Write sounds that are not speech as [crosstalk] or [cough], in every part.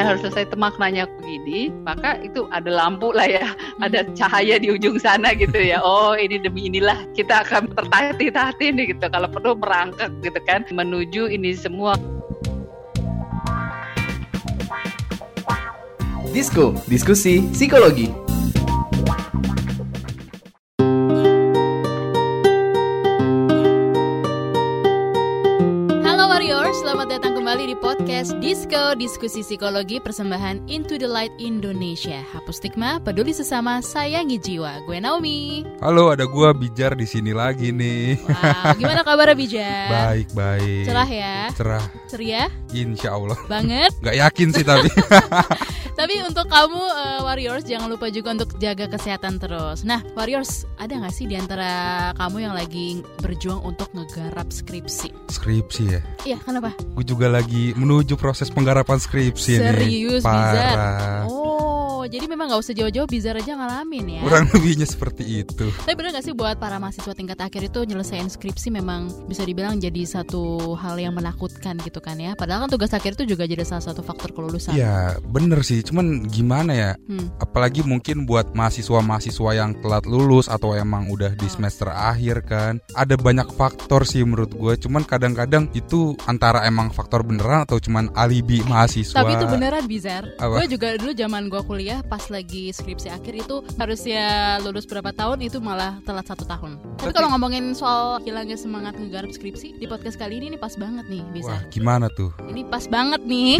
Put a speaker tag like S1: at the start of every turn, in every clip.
S1: dan harus selesai itu maknanya begini, maka itu ada lampu lah ya, ada cahaya di ujung sana gitu ya. [laughs] Oh ini demi inilah kita akan tertatih-tatih nih gitu. Kalau perlu merangkak gitu kan menuju ini semua.
S2: Disko, diskusi psikologi.
S3: Podcast Disco Diskusi Psikologi Persembahan Into the Light Indonesia. Hapus stigma, peduli sesama, sayangi jiwa. Gue Naomi.
S4: Halo, ada gua Bijar di sini lagi nih.
S3: Wow, gimana kabar Bija? [laughs]
S4: Baik, baik.
S3: Cerah ya?
S4: Cerah,
S3: Ceria?
S4: insya Allah.
S3: Banget. [laughs]
S4: Gak yakin sih tapi. [laughs]
S3: Tapi untuk kamu eh, Warriors jangan lupa juga untuk jaga kesehatan terus. Nah, Warriors, ada nggak sih di antara kamu yang lagi berjuang untuk ngegarap skripsi?
S4: skripsi ya.
S3: Iya, kenapa?
S4: Gue juga lagi menuju proses penggarapan skripsi nih.
S3: Serius, Bizar? Oh, jadi memang nggak usah jauh-jauh Bizar aja ngalamin ya.
S4: Kurang lebihnya seperti itu.
S3: Tapi bener gak sih buat para mahasiswa tingkat akhir itu nyelesain skripsi memang bisa dibilang jadi satu hal yang menakutkan gitu kan ya Padahal kan tugas akhir itu juga jadi salah satu faktor kelulusan
S4: Ya bener sih, cuman gimana ya?
S3: Hmm.
S4: Apalagi mungkin buat mahasiswa-mahasiswa yang telat lulus atau emang udah di semester akhir kan Ada banyak faktor sih menurut gue Cuman kadang-kadang itu antara emang faktor beneran atau cuman alibi mahasiswa
S3: Tapi itu beneran bizar? Gue juga dulu zaman gue kuliah pas lagi skripsi akhir itu harusnya lulus berapa tahun itu malah telat satu tahun. Tapi
S4: Berarti-
S3: kalau ngomongin soal hilangnya semangat ngegarap skripsi Di podcast kali ini ini pas banget nih
S4: Wah
S3: bizar
S4: gimana tuh?
S3: Ini pas banget nih.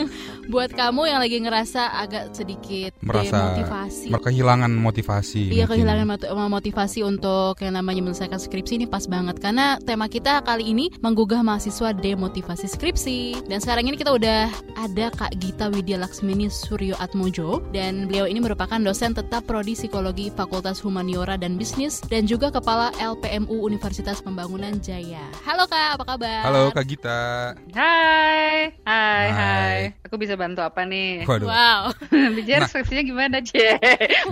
S3: [laughs] Buat kamu yang lagi ngerasa agak sedikit
S4: Merasa
S3: demotivasi.
S4: Kehilangan motivasi
S3: Iya kehilangan mot- motivasi untuk yang namanya menyelesaikan skripsi ini pas banget. Karena tema kita kali ini menggugah mahasiswa demotivasi skripsi. Dan sekarang ini kita udah ada Kak Gita Widya Laksmini Suryo Atmojo dan beliau ini merupakan dosen tetap prodi psikologi Fakultas Humaniora dan Bisnis dan juga kepala LPMU Universitas Pembangunan Jaya. Halo Kak, apa kabar?
S4: Halo Kak Gita
S1: Hai, hai,
S4: Hai.
S1: hai. Aku bisa bantu apa nih?
S4: Waduh
S3: Wow. [laughs]
S1: Bicara
S4: Nah.
S1: skripsinya gimana, Cie?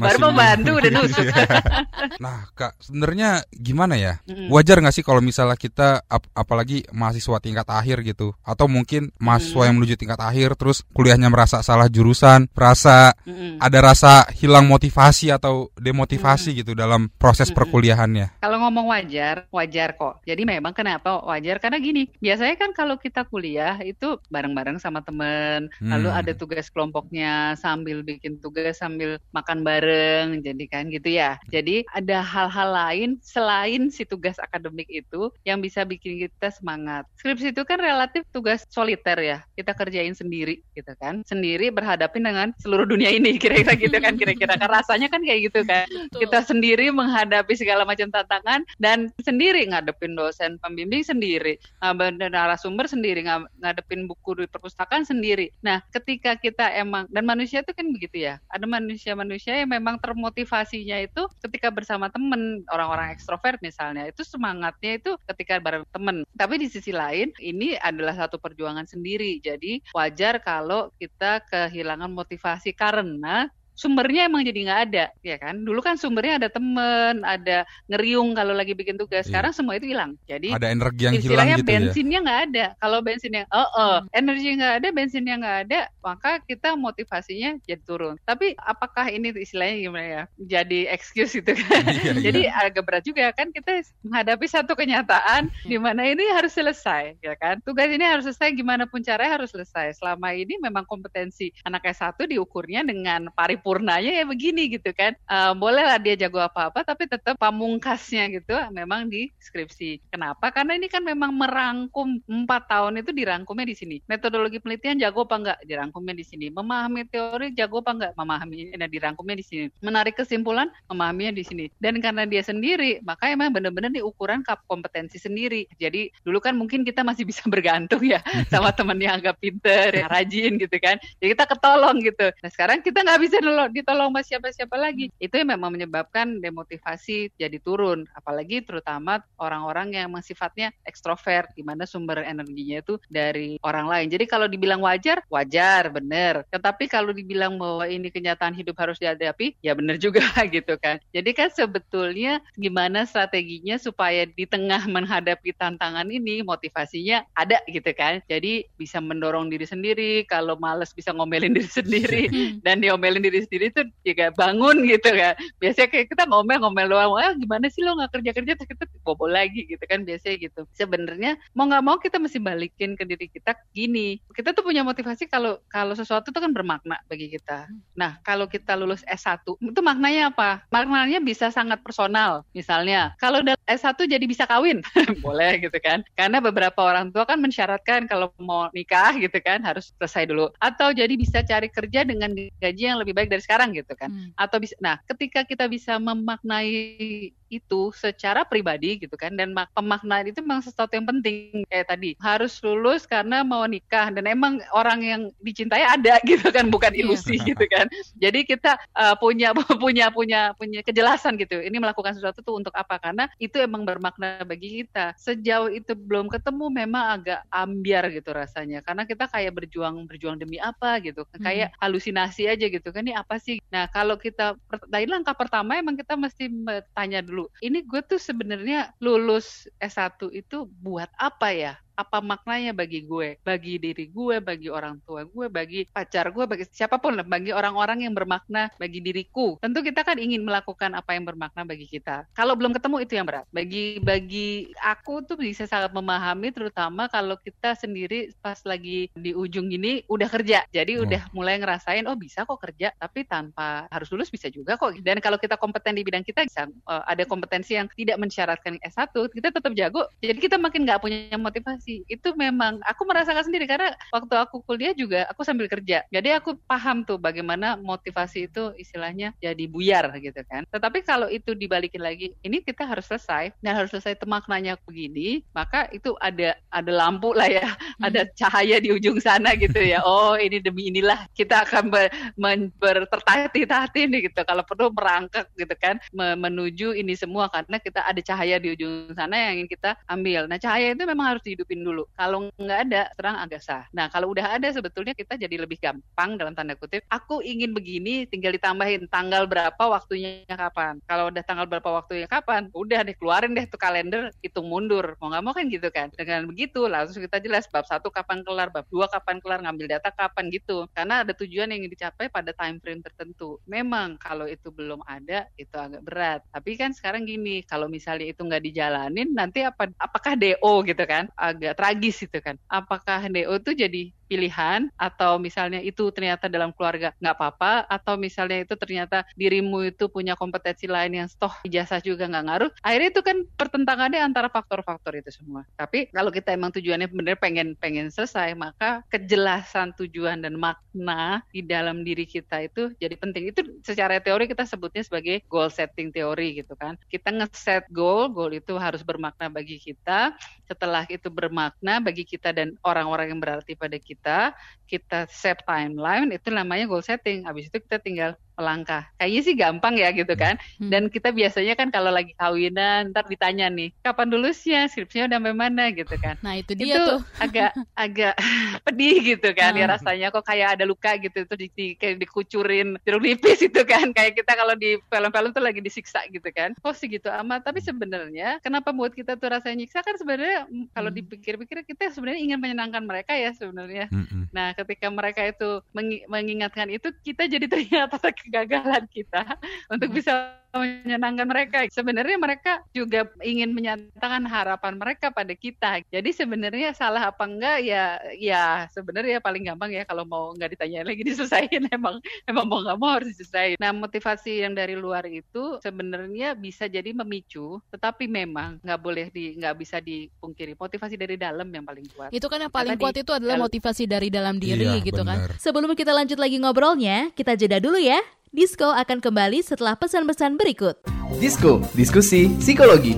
S1: Baru mau bantu udah nusuk. [laughs]
S4: Nah, Kak, sebenarnya gimana ya? Wajar nggak sih kalau misalnya kita ap- apalagi mahasiswa tingkat akhir gitu atau mungkin mahasiswa yang menuju tingkat akhir terus kuliahnya merasa salah jurusan, merasa Ada rasa hilang motivasi atau demotivasi gitu dalam proses
S1: Mm-mm.
S4: perkuliahannya.
S1: Kalau ngomong wajar, wajar kok. Jadi memang kenapa wajar? Karena gini, biasanya kan kalau kita kuliah itu bareng-bareng sama temen, lalu
S4: Hmm.
S1: ada tugas kelompoknya sambil bikin tugas sambil makan bareng, jadi kan gitu ya. Jadi ada hal-hal lain selain si tugas akademik itu yang bisa bikin kita semangat. Skripsi itu kan relatif tugas soliter ya, kita kerjain sendiri gitu kan, sendiri berhadapin dengan seluruh dunia ini [laughs] kira-kira gitu kan, kira-kira. Kan rasanya kan kayak gitu kan. Kita sendiri menghadapi segala macam tantangan dan sendiri ngadepin dosen pembimbing sendiri ngadepin narasumber sendiri nga- ngadepin buku di perpustakaan sendiri. Nah ketika kita emang dan manusia itu kan begitu ya. Ada manusia-manusia yang memang termotivasinya itu ketika bersama temen orang-orang ekstrovert misalnya itu semangatnya itu ketika bareng temen. Tapi di sisi lain ini adalah satu perjuangan sendiri. Jadi wajar kalau kita kehilangan motivasi karena sumbernya emang jadi nggak ada ya kan? Dulu kan sumbernya ada temen ada ngeriung kalau lagi bikin tugas.
S4: Iya.
S1: sekarang semua itu hilang. Jadi
S4: Ada energi yang hilang
S1: istilahnya
S4: gitu ya.
S1: bensinnya nggak ada. Kalau bensinnya oh, oh energi nggak ada bensinnya nggak ada maka kita motivasinya jadi turun. Tapi apakah ini istilahnya gimana ya? Jadi excuse gitu kan?
S4: Iya, iya.
S1: jadi agak berat juga kan kita menghadapi satu kenyataan di mana ini harus selesai ya kan? Tugas ini harus selesai gimana pun caranya harus selesai. Selama ini memang kompetensi anak S1 diukurnya dengan paripurnanya ya begini gitu kan. Eh, bolehlah dia jago apa-apa tapi tetap pamungkasnya gitu memang di skripsi kenapa? Karena ini kan memang merangkum empat tahun itu dirangkumnya di sini. Metodologi penelitian jago apa enggak? Dirangkumnya di sini. Memahami teori jago apa enggak? Memahami nah, dirangkumnya di sini. Menarik kesimpulan memahaminya di sini. Dan karena dia sendiri maka emang benar-benar diukuran kap kompetensi sendiri. Jadi dulu kan mungkin kita masih bisa [laughs] bergantung ya sama temen yang agak pinter yang rajin gitu kan. Jadi kita ketolong gitu. Nah sekarang kita nggak bisa ditolong sama siapa-siapa lagi. Itu yang memang menyebabkan demotivasi jadi turun. Apalagi terutama orang-orang yang sifatnya ekstrovert, di mana sumber energinya itu dari orang lain. Jadi kalau dibilang wajar, wajar, bener. Tetapi kalau dibilang bahwa ini kenyataan hidup harus dihadapi, ya bener juga [laughs] gitu kan. Jadi kan sebetulnya gimana strateginya supaya di tengah menghadapi tantangan ini motivasinya ada gitu kan. Jadi bisa mendorong diri sendiri, kalau males bisa ngomelin diri sendiri dan diomelin diri sendiri itu juga bangun gitu kan. Biasanya kayak kita ngomel-ngomel doang, ah gimana sih lo nggak kerja-kerja terus kita bobo lagi gitu kan biasanya gitu. Sebenarnya mau nggak mau kita mesti balikin ke diri kita gini. Kita tuh punya motivasi kalau kalau sesuatu itu kan bermakna bagi kita. Nah, kalau kita lulus S1 itu maknanya apa? Maknanya bisa sangat personal. Misalnya, kalau udah S1 jadi bisa kawin. [laughs] Boleh gitu kan. Karena beberapa orang tua kan mensyaratkan kalau mau nikah gitu kan harus selesai dulu. Atau jadi bisa cari kerja dengan gaji yang lebih baik dari sekarang gitu kan.
S3: Hmm.
S1: Atau bisa nah, ketika kita bisa memaknai itu secara pribadi gitu kan. Dan mak- pemaknaan itu memang sesuatu yang penting. Kayak tadi harus lulus karena mau nikah. Dan emang orang yang dicintai ada [laughs] gitu kan bukan
S3: Iya.
S1: ilusi gitu kan. Jadi kita uh, punya [laughs] punya punya punya kejelasan gitu. Ini melakukan sesuatu tuh untuk apa? Karena itu emang bermakna bagi kita. Sejauh itu belum ketemu memang agak ambiar gitu rasanya. Karena kita kayak berjuang berjuang demi apa gitu. Kayak halusinasi aja gitu kan. Ini apa sih? Nah kalau kita tadi langkah pertama emang kita mesti bertanya dulu ini gue tuh sebenarnya lulus S1 itu buat apa ya apa maknanya bagi gue, bagi diri gue, bagi orang tua gue, bagi pacar gue, bagi siapa pun, lah, bagi orang-orang yang bermakna bagi diriku. Tentu kita kan ingin melakukan apa yang bermakna bagi kita. Kalau belum ketemu itu yang berat. Bagi bagi aku tuh bisa sangat memahami, terutama kalau kita sendiri pas lagi di ujung ini udah kerja, jadi
S4: Hmm.
S1: udah mulai ngerasain oh bisa kok kerja, tapi tanpa harus lulus bisa juga kok. Dan kalau kita kompeten di bidang kita bisa eh, ada kompetensi yang tidak mensyaratkan S1, kita tetap jago. Jadi kita makin nggak punya motivasi. Itu memang aku merasakan sendiri karena waktu aku kuliah juga aku sambil kerja. Jadi aku paham tuh bagaimana motivasi itu istilahnya jadi buyar gitu kan. Tetapi kalau itu dibalikin lagi, ini kita harus selesai dan harus selesai itu maknanya begini, maka itu ada ada lampu lah ya, ada cahaya di ujung sana gitu ya. [laughs] Oh, ini demi inilah kita akan ber, men- bertertatih-tatih nih gitu. Kalau perlu merangkak gitu kan me- menuju ini semua karena kita ada cahaya di ujung sana yang ingin kita ambil. Nah, cahaya itu memang harus dihidupin dulu. Kalau nggak ada, terang agak sah. Nah, kalau udah ada sebetulnya kita jadi lebih gampang dalam tanda kutip. Aku ingin begini, tinggal ditambahin tanggal berapa, waktunya kapan. Kalau udah tanggal berapa waktunya kapan, udah deh keluarin deh tuh kalender, hitung mundur. Mau nggak mau kan gitu kan. Dengan begitu langsung kita jelas bab satu kapan kelar, bab dua kapan kelar, ngambil data kapan gitu. Karena ada tujuan yang dicapai pada time frame tertentu. Memang kalau itu belum ada, itu agak berat. Tapi kan sekarang gini, kalau misalnya itu nggak dijalanin, nanti apa apakah DO gitu kan? Tragis gitu kan. Apakah DO itu jadi pilihan? Atau misalnya itu ternyata dalam keluarga nggak apa-apa? Atau misalnya itu ternyata dirimu itu punya kompetensi lain yang toh ijazah juga nggak ngaruh? Akhirnya itu kan pertentangannya antara faktor-faktor itu semua. Tapi kalau kita emang tujuannya benar pengen pengen selesai maka kejelasan tujuan dan makna di dalam diri kita itu jadi penting. Itu secara teori kita sebutnya sebagai goal setting teori gitu kan. Kita nge-set goal goal itu harus bermakna bagi kita. Setelah itu bermakna bagi kita dan orang-orang yang berarti pada kita, kita set timeline itu namanya goal setting. Habis itu kita tinggal melangkah. Kayaknya sih gampang ya gitu kan.
S3: Hmm.
S1: Dan kita biasanya kan kalau lagi kawinan, ntar ditanya nih, kapan lulusnya, skripsinya udah sampai mana gitu kan.
S3: Nah itu dia
S1: itu
S3: tuh.
S1: agak agak [laughs] pedih gitu kan ya
S3: Hmm.
S1: rasanya kok kayak ada luka gitu itu di, di- kayak dikucurin jeruk nipis [laughs] itu kan kayak kita kalau di film-film tuh lagi disiksa gitu kan kok segitu amat tapi sebenarnya kenapa buat kita tuh rasanya nyiksa kan sebenarnya mm, kalau
S3: Hmm.
S1: dipikir-pikir kita sebenarnya ingin menyenangkan mereka ya sebenarnya
S4: Mm-mm.
S1: Nah, ketika mereka itu mengi- mengingatkan itu, kita jadi [laughs] teringat atas kegagalan kita untuk bisa menyenangkan mereka. Sebenarnya mereka juga ingin menyatakan harapan mereka pada kita. Jadi sebenarnya salah apa enggak ya ya sebenarnya paling gampang ya kalau mau nggak ditanya lagi [laughs] diselesain emang emang mau nggak mau harus diselesain. Nah motivasi yang dari luar itu sebenarnya bisa jadi memicu, tetapi memang nggak boleh di nggak bisa dipungkiri motivasi dari dalam yang paling kuat.
S3: Itu kan yang paling
S1: tadi,
S3: kuat itu adalah motivasi dari dalam diri
S4: Iya,
S3: gitu kan.
S4: bener.
S5: Sebelum kita lanjut lagi ngobrolnya, kita jeda dulu ya. Disco akan kembali setelah pesan-pesan berikut.
S2: Disko, diskusi psikologi.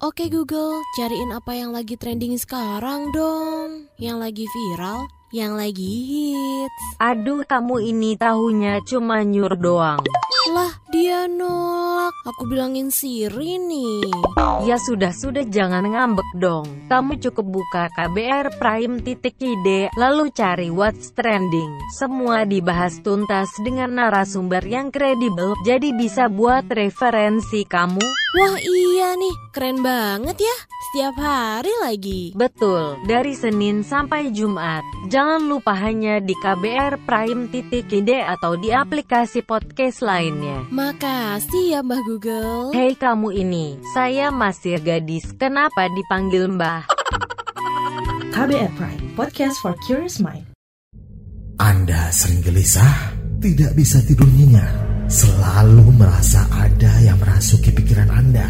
S6: Oke Google, cariin apa yang lagi trending sekarang dong. Yang lagi viral, yang lagi hits.
S7: Aduh kamu ini tahunya cuma nyur doang.
S6: Lah, dia nolak. Aku bilangin Siri nih.
S7: Ya sudah-sudah jangan ngambek dong. Kamu cukup buka KBR Prime titik ide, lalu cari what's trending. Semua dibahas tuntas dengan narasumber yang kredibel, jadi bisa buat referensi kamu.
S6: Wah iya nih, keren banget ya. Setiap hari lagi.
S7: Betul, dari Senin sampai Jumat. Jangan lupa hanya di KBR Prime titik ide atau di aplikasi podcast lainnya.
S6: Makasih ya Mbah Google.
S7: Hei kamu ini, saya masih gadis, kenapa dipanggil Mbah? [laughs]
S8: KBR Prime, podcast for curious mind.
S9: Anda sering gelisah, tidak bisa tidur nyenyak, selalu merasa ada yang merasuki pikiran Anda.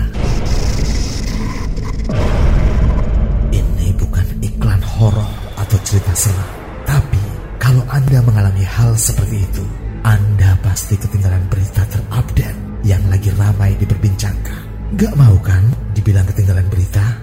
S9: Ini bukan iklan horor atau cerita seram, tapi kalau Anda mengalami hal seperti itu, Anda pasti ketinggalan berita terupdate yang lagi ramai diperbincangkan. Gak mau kan dibilang ketinggalan berita?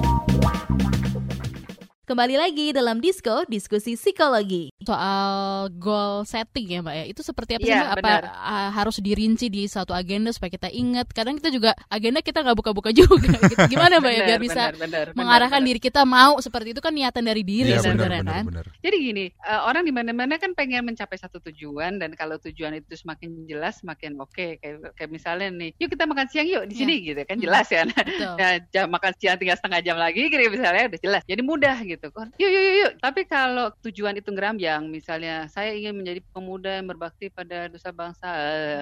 S5: Kembali lagi dalam Disko, diskusi psikologi.
S3: Soal goal setting ya Mbak ya, itu seperti apa sih
S1: Iya,
S3: Mbak? Apa uh, harus dirinci di satu agenda supaya kita ingat? Kadang kita juga agenda kita nggak buka-buka [laughs] juga. Gimana Mbak ya biar bisa
S1: benar, benar,
S3: mengarahkan
S1: benar.
S3: diri kita mau seperti itu kan niatan dari diri
S4: Iya
S1: benar,
S4: benar
S3: sebenarnya
S4: benar
S3: kan.
S4: benar.
S1: Jadi gini, eh, orang di mana-mana kan pengen mencapai satu tujuan dan kalau tujuan itu semakin jelas semakin oke. Kayak kayak misalnya nih, yuk kita makan siang yuk di
S3: Iya.
S1: sini gitu kan
S3: Hmm.
S1: jelas kan.
S3: Betul. [laughs]
S1: Ya, jam makan siang tinggal setengah jam lagi gitu misalnya udah jelas. Jadi mudah gitu kan. Yuk yuk yuk. Tapi kalau tujuan itu ngerambyang, misalnya saya ingin menjadi pemuda yang berbakti pada dosa bangsa,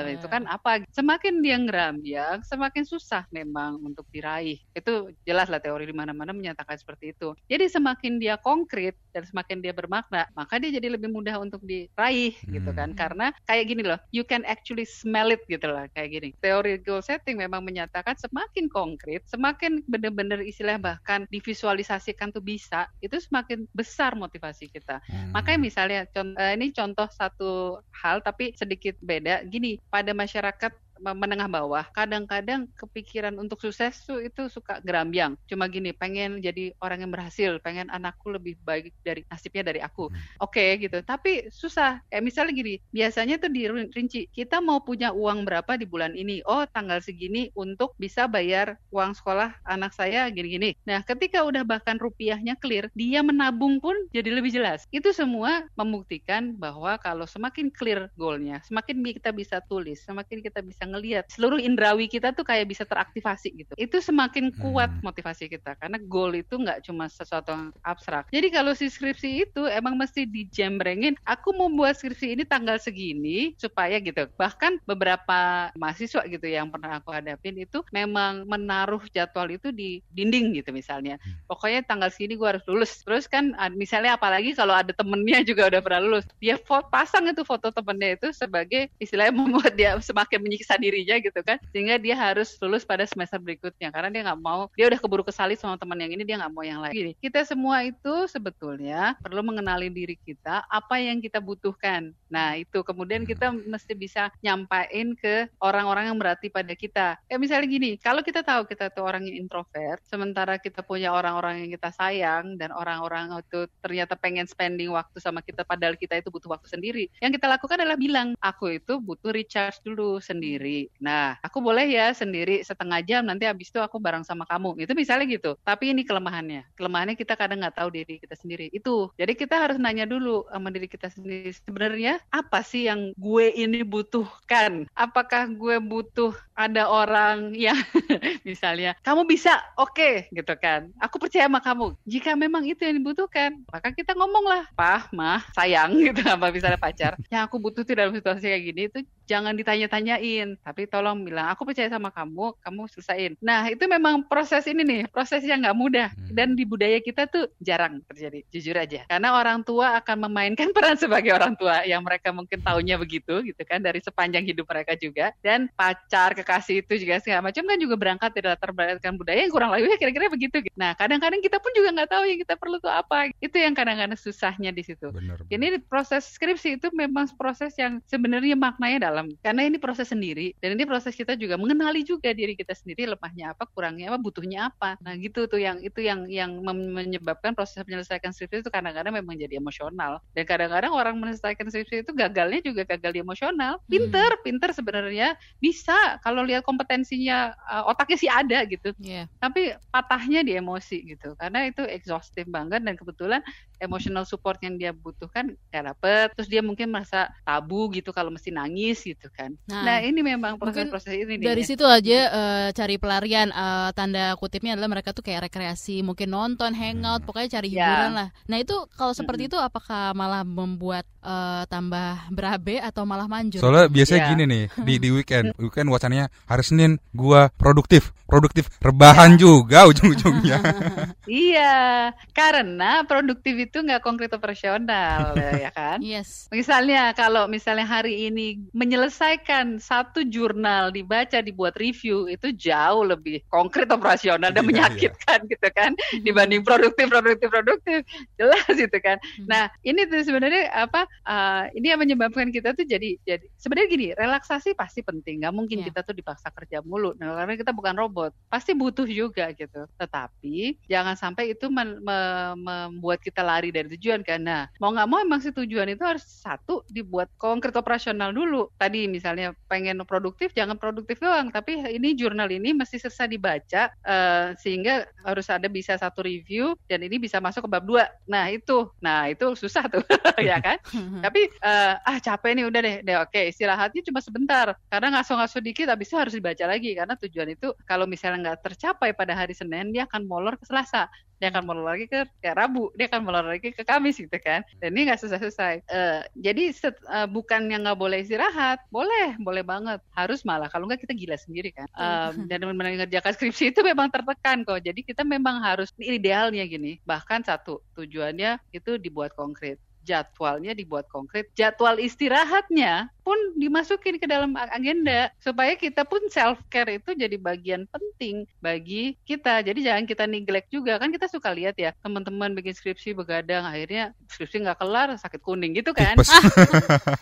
S1: eh, itu kan apa? Semakin dia ngerambyang, semakin susah memang untuk diraih. Itu jelas lah teori di mana-mana menyatakan seperti itu. Jadi semakin dia konkret dan semakin dia bermakna, maka dia jadi lebih mudah untuk diraih gitu kan.
S4: Hmm.
S1: Karena kayak gini loh, you can actually smell it gitu lah kayak gini. Teori goal setting memang menyatakan semakin konkret, semakin benar-benar istilah bahkan divisualisasikan tuh bisa, itu semakin besar motivasi kita.
S4: Hmm.
S1: Makanya misalnya con- eh, ini contoh satu hal tapi sedikit beda. Gini, pada masyarakat menengah bawah, kadang-kadang kepikiran untuk sukses tuh itu suka gerambyang. Cuma gini, pengen jadi orang yang berhasil, pengen anakku lebih baik dari nasibnya dari aku.
S4: Hmm.
S1: Oke gitu. Tapi susah. Kayak misalnya gini, biasanya tuh dirinci, kita mau punya uang berapa di bulan ini? Oh, tanggal segini untuk bisa bayar uang sekolah anak saya gini-gini. Nah, ketika udah bahkan rupiahnya clear, dia menabung pun jadi lebih jelas. Itu semua membuktikan bahwa kalau semakin clear goalnya, semakin kita bisa tulis, semakin kita bisa ngelihat seluruh indrawi kita tuh kayak bisa teraktivasi gitu. Itu semakin kuat
S4: Hmm.
S1: motivasi kita karena goal itu nggak cuma sesuatu yang abstrak. Jadi kalau si skripsi itu emang mesti dijembrengin. Aku mau buat skripsi ini tanggal segini supaya gitu. Bahkan beberapa mahasiswa gitu yang pernah aku hadapin itu memang menaruh jadwal itu di dinding gitu misalnya. Pokoknya tanggal segini gue harus lulus. Terus kan misalnya apalagi kalau ada temennya [laughs] juga udah pernah lulus, dia pasang itu foto temennya itu sebagai istilahnya [laughs] membuat dia semakin menyiksa dirinya gitu kan, sehingga dia harus lulus pada semester berikutnya karena dia nggak mau, dia udah keburu kesalip sama teman yang ini dia nggak mau yang lain. Gini, kita semua itu sebetulnya perlu mengenali diri kita apa yang kita butuhkan. Nah itu kemudian kita mesti bisa nyampain ke orang-orang yang berarti pada kita. Kayak misalnya gini, kalau kita tahu kita tuh orang yang introvert, sementara kita punya orang-orang yang kita sayang dan orang-orang itu ternyata pengen spending waktu sama kita padahal kita itu butuh waktu sendiri. Yang kita lakukan adalah bilang, aku itu butuh recharge dulu sendiri. Nah, aku boleh ya sendiri setengah jam nanti habis itu aku bareng sama kamu. Itu misalnya gitu. Tapi ini kelemahannya. Kelemahannya kita kadang nggak tahu diri kita sendiri. Itu. Jadi kita harus nanya dulu sama diri kita sendiri. Sebenarnya apa sih yang gue ini butuhkan? Apakah gue butuh ada orang yang [laughs] misalnya kamu bisa? Oke okay, gitu kan. Aku percaya sama kamu. Jika memang itu yang dibutuhkan maka kita ngomong lah pah mah sayang [laughs] gitu apa misalnya pacar. Yang aku butuh tuh dalam situasi kayak gini itu jangan ditanya-tanyain tapi tolong bilang aku percaya sama kamu kamu selesaiin nah itu memang proses ini nih proses yang nggak mudah.
S4: Hmm.
S1: dan di budaya kita tuh jarang terjadi jujur aja. Karena orang tua akan memainkan [laughs] peran sebagai orang tua yang mereka mungkin taunya begitu gitu kan dari sepanjang hidup mereka juga. Dan pacar kekasih itu juga segala macam kan juga berangkat dari latar belakang budaya yang kurang lebih kira-kira begitu gitu. nah kadang-kadang kita pun juga nggak tahu yang kita perlu tuh apa itu yang kadang-kadang susahnya di situ. Ini proses skripsi itu memang proses yang sebenarnya maknanya dalam karena ini proses sendiri dan ini proses kita juga mengenali juga diri kita sendiri lemahnya apa kurangnya apa butuhnya apa. Nah gitu tuh yang itu yang yang menyebabkan proses menyelesaikan skripsi itu kadang-kadang memang jadi emosional. Dan kadang-kadang orang menyelesaikan skripsi itu gagalnya juga gagal di emosional. Pinter pinter sebenarnya bisa kalau lihat kompetensinya uh, otaknya sih ada gitu
S3: Iya.
S1: tapi patahnya di emosi gitu karena itu exhaustive banget dan kebetulan emotional support yang dia butuhkan gak dapet terus dia mungkin merasa tabu gitu kalau mesti nangis gitu kan
S3: Nah,
S1: nah, ini memang proses-proses ini nih
S3: Dari
S1: ya.
S3: situ aja eh, cari pelarian eh, tanda kutipnya adalah mereka tuh kayak rekreasi, mungkin nonton, hangout, pokoknya cari
S1: Ya.
S3: hiburan lah. Nah itu kalau seperti itu apakah malah membuat eh, tambah berabe atau malah manjur?
S4: Soalnya biasanya
S1: Iya.
S4: gini nih di di weekend, [laughs] weekend wacananya hari Senin gua produktif, produktif rebahan juga ujung-ujungnya. [laughs]
S1: iya karena produktif itu nggak konkret operasional [laughs] ya kan
S3: Yes.
S1: Misalnya kalau misalnya hari ini menyelesaikan satu jurnal dibaca dibuat review itu jauh lebih konkret operasional dan
S4: Iya,
S1: menyakitkan gitu kan [laughs] dibanding produktif produktif produktif jelas gitu kan. Nah ini tuh sebenarnya apa uh, ini yang menyebabkan kita tuh jadi jadi sebenarnya gini relaksasi pasti penting nggak mungkin
S3: Iya.
S1: kita tuh dipaksa kerja mulu nah, karena kita bukan robot pasti butuh juga gitu. Tetapi jangan sampai itu men- me- membuat kita lari dari tujuan karena mau nggak mau emang si tujuan itu harus satu dibuat konkret operasional dulu. Tadi misalnya pengen produktif jangan produktif doang, tapi ini jurnal ini mesti selesai dibaca eh, sehingga harus ada bisa satu review dan ini bisa masuk ke bab dua. Nah itu, nah itu susah tuh [laughs] ya kan. [laughs] Tapi eh, ah capek nih udah deh, deh oke istirahatnya cuma sebentar karena ngasuh-ngasuh dikit habis itu harus dibaca lagi karena tujuan itu kalau misalnya nggak tercapai pada hari Senin dia akan molor ke Selasa dia akan molor lagi ke Rabu, dia akan molor lagi ke Kamis gitu kan. Dan ini nggak selesai-selesai. Eh, jadi set, eh, bukan yang nggak boleh istirahat, boleh, boleh banget. Harus malah, kalau nggak kita gila sendiri kan. Eh, dan mengerjakan skripsi itu memang tertekan kok. Jadi kita memang harus idealnya gini. Bahkan satu tujuannya itu dibuat konkret jadwalnya dibuat konkret, jadwal istirahatnya pun dimasukin ke dalam agenda supaya kita pun self care itu jadi bagian penting bagi kita. Jadi jangan kita neglect juga kan kita suka lihat ya teman-teman bikin skripsi begadang akhirnya skripsi nggak kelar sakit kuning gitu kan. [laughs]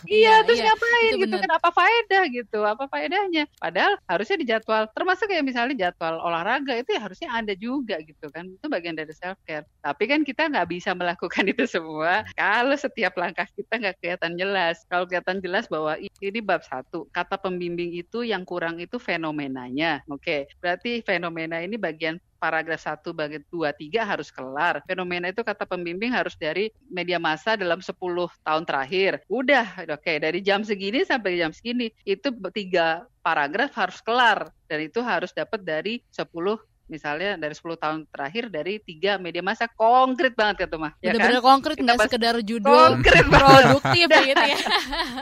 S1: Iya,
S3: Iya,
S1: terus
S3: iya,
S1: ngapain
S3: itu
S1: gitu
S3: benar.
S1: kan apa faedah gitu? Apa faedahnya? Padahal harusnya di jadwal termasuk kayak misalnya jadwal olahraga itu ya harusnya ada juga gitu kan. Itu bagian dari self care. Tapi kan kita nggak bisa melakukan [laughs] itu semua kalau setiap langkah kita nggak kelihatan jelas. Kalau kelihatan jelas bahwa ini bab satu, kata pembimbing itu yang kurang itu fenomenanya. Oke, berarti fenomena ini bagian paragraf 1 bagian 2 3 harus kelar. Fenomena itu kata pembimbing harus dari media massa dalam 10 tahun terakhir. Udah, oke dari jam segini sampai jam segini itu tiga paragraf harus kelar dan itu harus dapat dari 10 misalnya dari 10 tahun terakhir dari tiga media massa konkret banget itu mah ya
S3: Bener-bener
S1: kan?
S3: konkret nggak sekedar judul
S1: konkret
S3: produktif gitu ya. [laughs]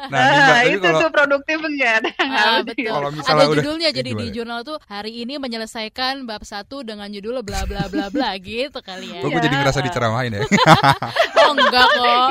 S4: Nah,
S1: Nah,
S4: tapi
S1: itu
S4: kalau
S1: tuh produktif enggak ada
S3: Ah, betul.
S4: Kalau
S3: Ada
S4: udah-
S3: judulnya
S4: eh,
S3: jadi di jurnal tuh hari ini menyelesaikan bab satu dengan judul bla bla bla bla gitu kali ya.
S4: Kok gue jadi ngerasa
S1: Iya.
S4: diceramahin ya? [laughs]
S3: Oh enggak kok.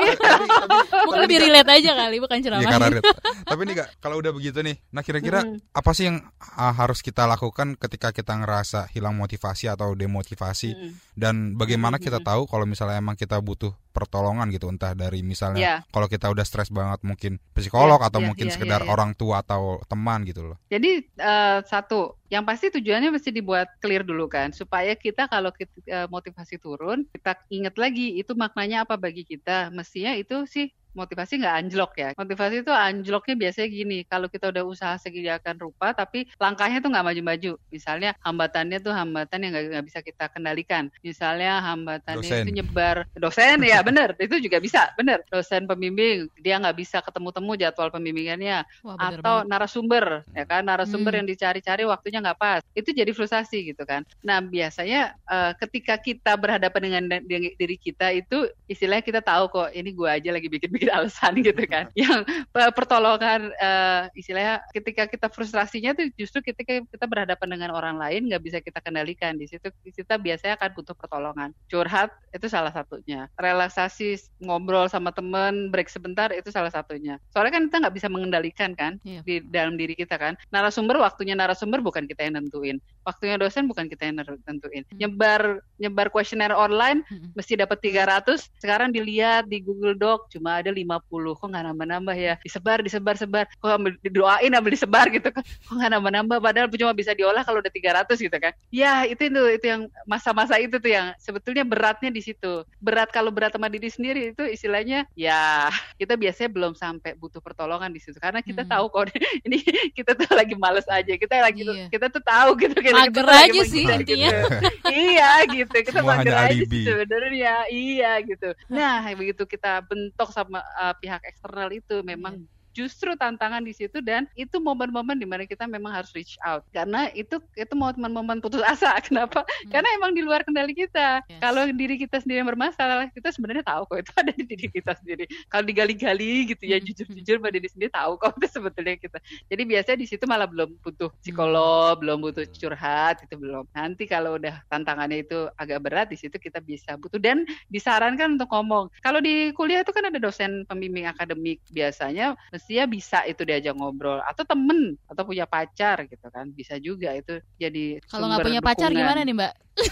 S3: Mungkin lebih relate aja kali bukan
S4: Iya
S3: ceramah.
S4: Tapi nih kak, kalau udah begitu nih, nah kira-kira
S1: Mm.
S4: apa sih yang ah, harus kita lakukan ketika kita ngerasa hilang motivasi atau demotivasi?
S1: Mm.
S4: Dan bagaimana kita tahu kalau misalnya emang kita butuh pertolongan gitu, entah dari misalnya
S1: Iya.
S4: kalau kita udah stres banget mungkin psikolog
S1: Iya,
S4: atau
S1: iya,
S4: mungkin
S1: iya,
S4: sekedar
S1: iya, iya.
S4: orang tua atau teman gitu loh.
S1: Jadi eh, satu, yang pasti tujuannya mesti dibuat clear dulu kan, supaya kita kalau kita, eh, motivasi turun, kita ingat lagi itu maknanya apa bagi kita. Mestinya itu sih motivasi nggak anjlok ya. Motivasi itu anjloknya biasanya gini, kalau kita udah usaha seginiakan rupa, tapi langkahnya tuh nggak maju-maju. Misalnya hambatannya tuh hambatan yang nggak bisa kita kendalikan. Misalnya hambatannya
S4: Dosen.
S1: itu nyebar dosen ya bener, [laughs] itu juga bisa bener. Dosen pembimbing dia nggak bisa ketemu-temu jadwal pembimbingannya
S3: Wah, bener
S1: atau
S3: banget.
S1: narasumber ya kan narasumber
S3: Hmm.
S1: yang dicari-cari waktunya nggak pas itu jadi frustasi gitu kan nah biasanya eh, ketika kita berhadapan dengan diri diri kita itu istilahnya kita tahu kok ini gua aja lagi bikin-bikin [laughs] alasan gitu kan. [laughs] Yang pe- pertolongan eh, istilahnya ketika kita frustrasinya tuh justru ketika kita berhadapan dengan orang lain nggak bisa kita kendalikan. Di situ kita biasanya akan butuh pertolongan. Curhat itu salah satunya. Relaksasi ngobrol sama temen break sebentar itu salah satunya. Soalnya kan kita nggak bisa mengendalikan kan
S3: Iya.
S1: di dalam diri kita kan. Narasumber waktunya narasumber bukan kita yang nentuin. Waktunya dosen bukan kita yang nentuin.
S3: Hmm.
S1: nyebar nyebar kuesioner online
S3: Mm-mm.
S1: mesti dapat 300 sekarang dilihat di Google Doc cuma ada 50 kok nggak nambah-nambah ya? Disebar disebar sebar. Kok ambil didoain ambil disebar gitu kan? Kok nggak nambah-nambah? Padahal cuma bisa diolah kalau udah 300 gitu kan? Ya itu itu itu yang masa-masa itu tuh yang sebetulnya beratnya di situ. Berat kalau berat sama diri sendiri itu istilahnya ya kita biasanya belum sampai butuh pertolongan di situ. Karena kita
S3: Hmm.
S1: tahu kok [laughs] ini kita tuh lagi males aja. Kita lagi
S3: Iya.
S1: kita tuh tahu gitu kita,
S3: Mager
S1: kita
S3: aja sih intinya. [laughs]
S1: iya gitu. Kita
S4: Semua
S1: mager aja sebenarnya. Iya gitu. Nah begitu kita bentok sama uh, pihak eksternal itu memang
S3: Iya.
S1: Justru tantangan di situ dan itu momen-momen di mana kita memang harus reach out karena itu itu momen-momen putus asa [laughs] kenapa
S3: Hmm.
S1: karena emang di luar kendali kita
S3: Yes.
S1: kalau diri kita sendiri yang bermasalah kita sebenarnya tahu kok itu [laughs] ada di diri kita sendiri kalau digali-gali gitu ya
S3: Hmm.
S1: jujur-jujur pada diri sendiri tahu kok itu sebetulnya kita jadi biasanya di situ malah belum butuh
S3: Hmm.
S1: psikolog, belum butuh curhat itu belum. Nanti kalau udah tantangannya itu agak berat di situ kita bisa butuh dan disarankan untuk ngomong. Kalau di kuliah itu kan ada dosen pembimbing akademik biasanya mestinya bisa itu diajak ngobrol atau temen atau punya pacar gitu kan bisa juga itu jadi
S3: Kalau nggak punya pacar
S1: dukungan.
S3: gimana nih Mbak? [laughs]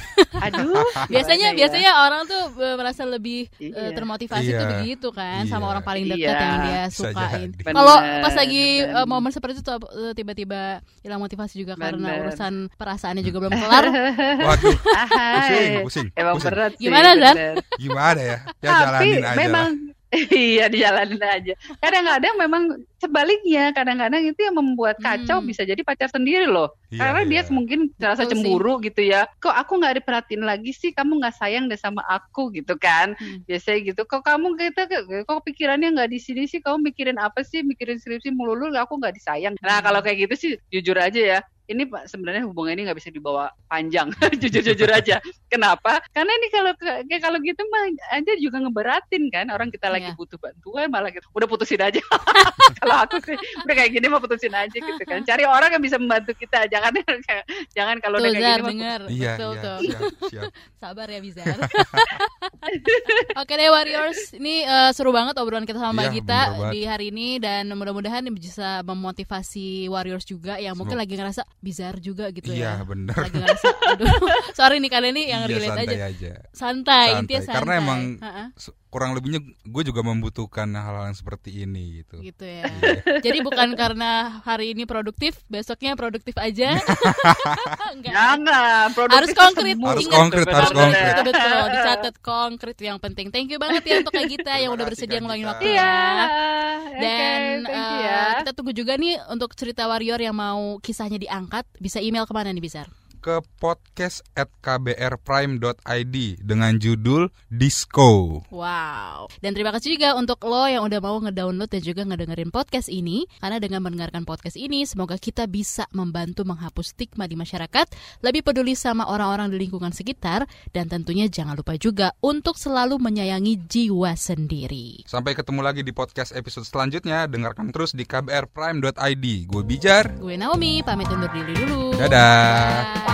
S1: Aduh,
S3: Biasanya
S1: ya?
S3: biasanya orang tuh merasa lebih eh,
S1: Iya.
S3: termotivasi
S4: Iya.
S3: tuh begitu kan sama
S4: Iya.
S3: orang paling dekat
S1: Iya.
S3: yang dia sukain. Kalau pas lagi
S1: bener.
S3: eh, momen seperti itu eh, tiba-tiba hilang motivasi juga karena
S1: Bener.
S3: urusan perasaannya juga belum kelar. [laughs]
S4: Waduh, pusing,
S1: Ahai.
S4: pusing,
S1: Emang
S4: pusing.
S1: berat sih.
S3: Gimana, Zan?
S4: Gimana ya? Ya
S1: Tapi
S4: jalanin aja
S1: memang
S4: lah. [laughs]
S1: iya dijalanin aja. Kadang-kadang memang sebaliknya, kadang-kadang itu yang membuat kacau
S3: Hmm.
S1: bisa jadi pacar sendiri loh.
S4: Iya,
S1: Karena dia
S4: iya.
S1: mungkin merasa
S3: Betul sih.
S1: cemburu gitu ya. Kok aku nggak diperhatiin lagi sih? Kamu nggak sayang deh sama aku gitu kan?
S3: Hmm.
S1: Biasanya gitu. Kok kamu kita kok pikirannya nggak di sini sih? Kamu mikirin apa sih? Mikirin skripsi melulu? Aku nggak disayang. Nah kalau kayak gitu sih jujur aja ya. Ini Pak, sebenarnya hubungan ini nggak bisa dibawa panjang, [laughs] jujur-jujur aja. Kenapa? Karena ini kalau kayak kalau gitu mah aja juga ngeberatin kan orang kita lagi
S3: Iya.
S1: butuh bantuan malah gitu. Udah putusin aja. [laughs] kalau aku sih udah kayak gini mah putusin aja gitu kan. [laughs] Cari orang yang bisa membantu kita. Jangan jangan kalau udah kayak gini mah
S3: denger.
S4: Iya,
S3: Betul
S4: iya,
S3: tuh.
S4: siap, siap.
S3: Sabar ya Bizar. Oke deh Warriors, ini eh, seru banget obrolan kita sama Mbak
S4: Iya,
S3: Gita di hari ini dan mudah-mudahan bisa memotivasi Warriors juga yang mungkin
S4: Semoga-
S3: lagi ngerasa bizar juga gitu
S4: Iya,
S3: ya. Lagi ngerasa, aduh, [laughs] sorry nih kalian nih yang
S4: Iya,
S3: relate
S4: santai
S3: aja.
S4: aja.
S3: Santai,
S4: Santai.
S3: intinya santai.
S4: Karena emang
S3: Ha-ha,
S4: Se- kurang lebihnya gue juga membutuhkan hal-hal yang seperti ini gitu.
S3: gitu ya. [laughs] Jadi bukan karena hari ini produktif, besoknya produktif aja. [laughs] Enggak.
S1: Jangan, produktif
S3: Harus konkret.
S4: Harus
S3: Ingat,
S4: konkret, harus konkret.
S3: Betul, betul, dicatat konkret yang penting. Thank you banget ya untuk Kak Gita yang udah bersedia ngeluangin waktunya.
S1: Iya.
S3: Dan
S1: thank you
S3: eh,
S1: ya.
S3: kita tunggu juga nih untuk cerita warrior yang mau kisahnya diangkat bisa email ke mana nih Bizar?
S4: Ke podcast at kbrprime.id dengan judul Disco.
S3: Wow. Dan terima kasih juga untuk lo yang udah mau ngedownload dan juga ngedengerin podcast ini. Karena dengan mendengarkan podcast ini, semoga kita bisa membantu menghapus stigma di masyarakat, lebih peduli sama orang-orang di lingkungan sekitar, dan tentunya jangan lupa juga untuk selalu menyayangi jiwa sendiri.
S4: Sampai ketemu lagi di podcast episode selanjutnya. Dengarkan terus di kbrprime.id. Gue Bijar.
S3: Gue Naomi, pamit undur diri dulu.
S4: Dadah.
S3: Bye.